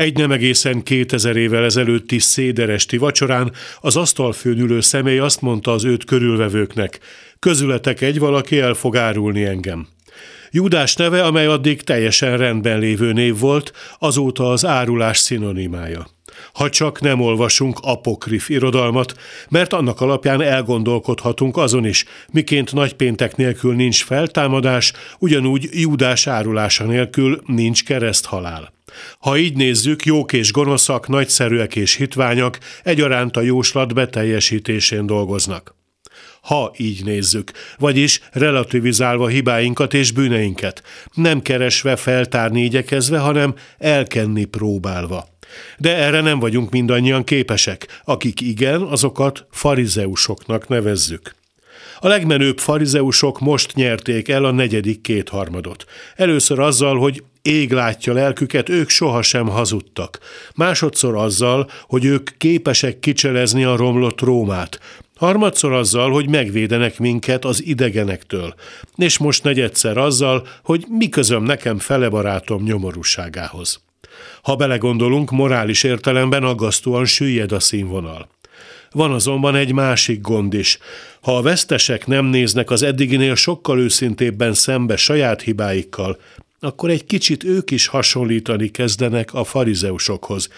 Egy nem egészen 2000 évvel ezelőtti széderesti vacsorán az asztalfőn ülő személy azt mondta az őt körülvevőknek, közületek egy valaki el fog árulni engem. Júdás neve, amely addig teljesen rendben lévő név volt, azóta az árulás szinonimája. Ha csak nem olvasunk apokrif irodalmat, mert annak alapján elgondolkodhatunk azon is, miként nagypéntek nélkül nincs feltámadás, ugyanúgy Júdás árulása nélkül nincs kereszthalál. Ha így nézzük, jók és gonoszak, nagyszerűek és hitványak egyaránt a jóslat beteljesítésén dolgoznak. Ha így nézzük, vagyis relativizálva hibáinkat és bűneinket, nem keresve feltárni igyekezve, hanem elkenni próbálva. De erre nem vagyunk mindannyian képesek, akik igen, azokat farizeusoknak nevezzük. A legmenőbb farizeusok most nyerték el a negyedik kétharmadot. Először azzal, hogy ég látja lelküket, ők sohasem hazudtak. Másodszor azzal, hogy ők képesek kicselezni a romlott Rómát. Harmadszor azzal, hogy megvédenek minket az idegenektől. És most negyedszer azzal, hogy mi közöm nekem fele barátom nyomorúságához. Ha belegondolunk, morális értelemben aggasztóan süllyed a színvonal. Van azonban egy másik gond is. Ha a vesztesek nem néznek az eddiginél sokkal őszintébben szembe saját hibáikkal, akkor egy kicsit ők is hasonlítani kezdenek a farizeusokhoz,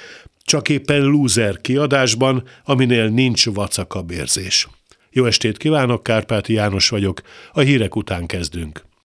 csak éppen lúzer kiadásban, aminél nincs vacakabérzés. Jó estét kívánok, Kárpáti János vagyok, a hírek után kezdünk.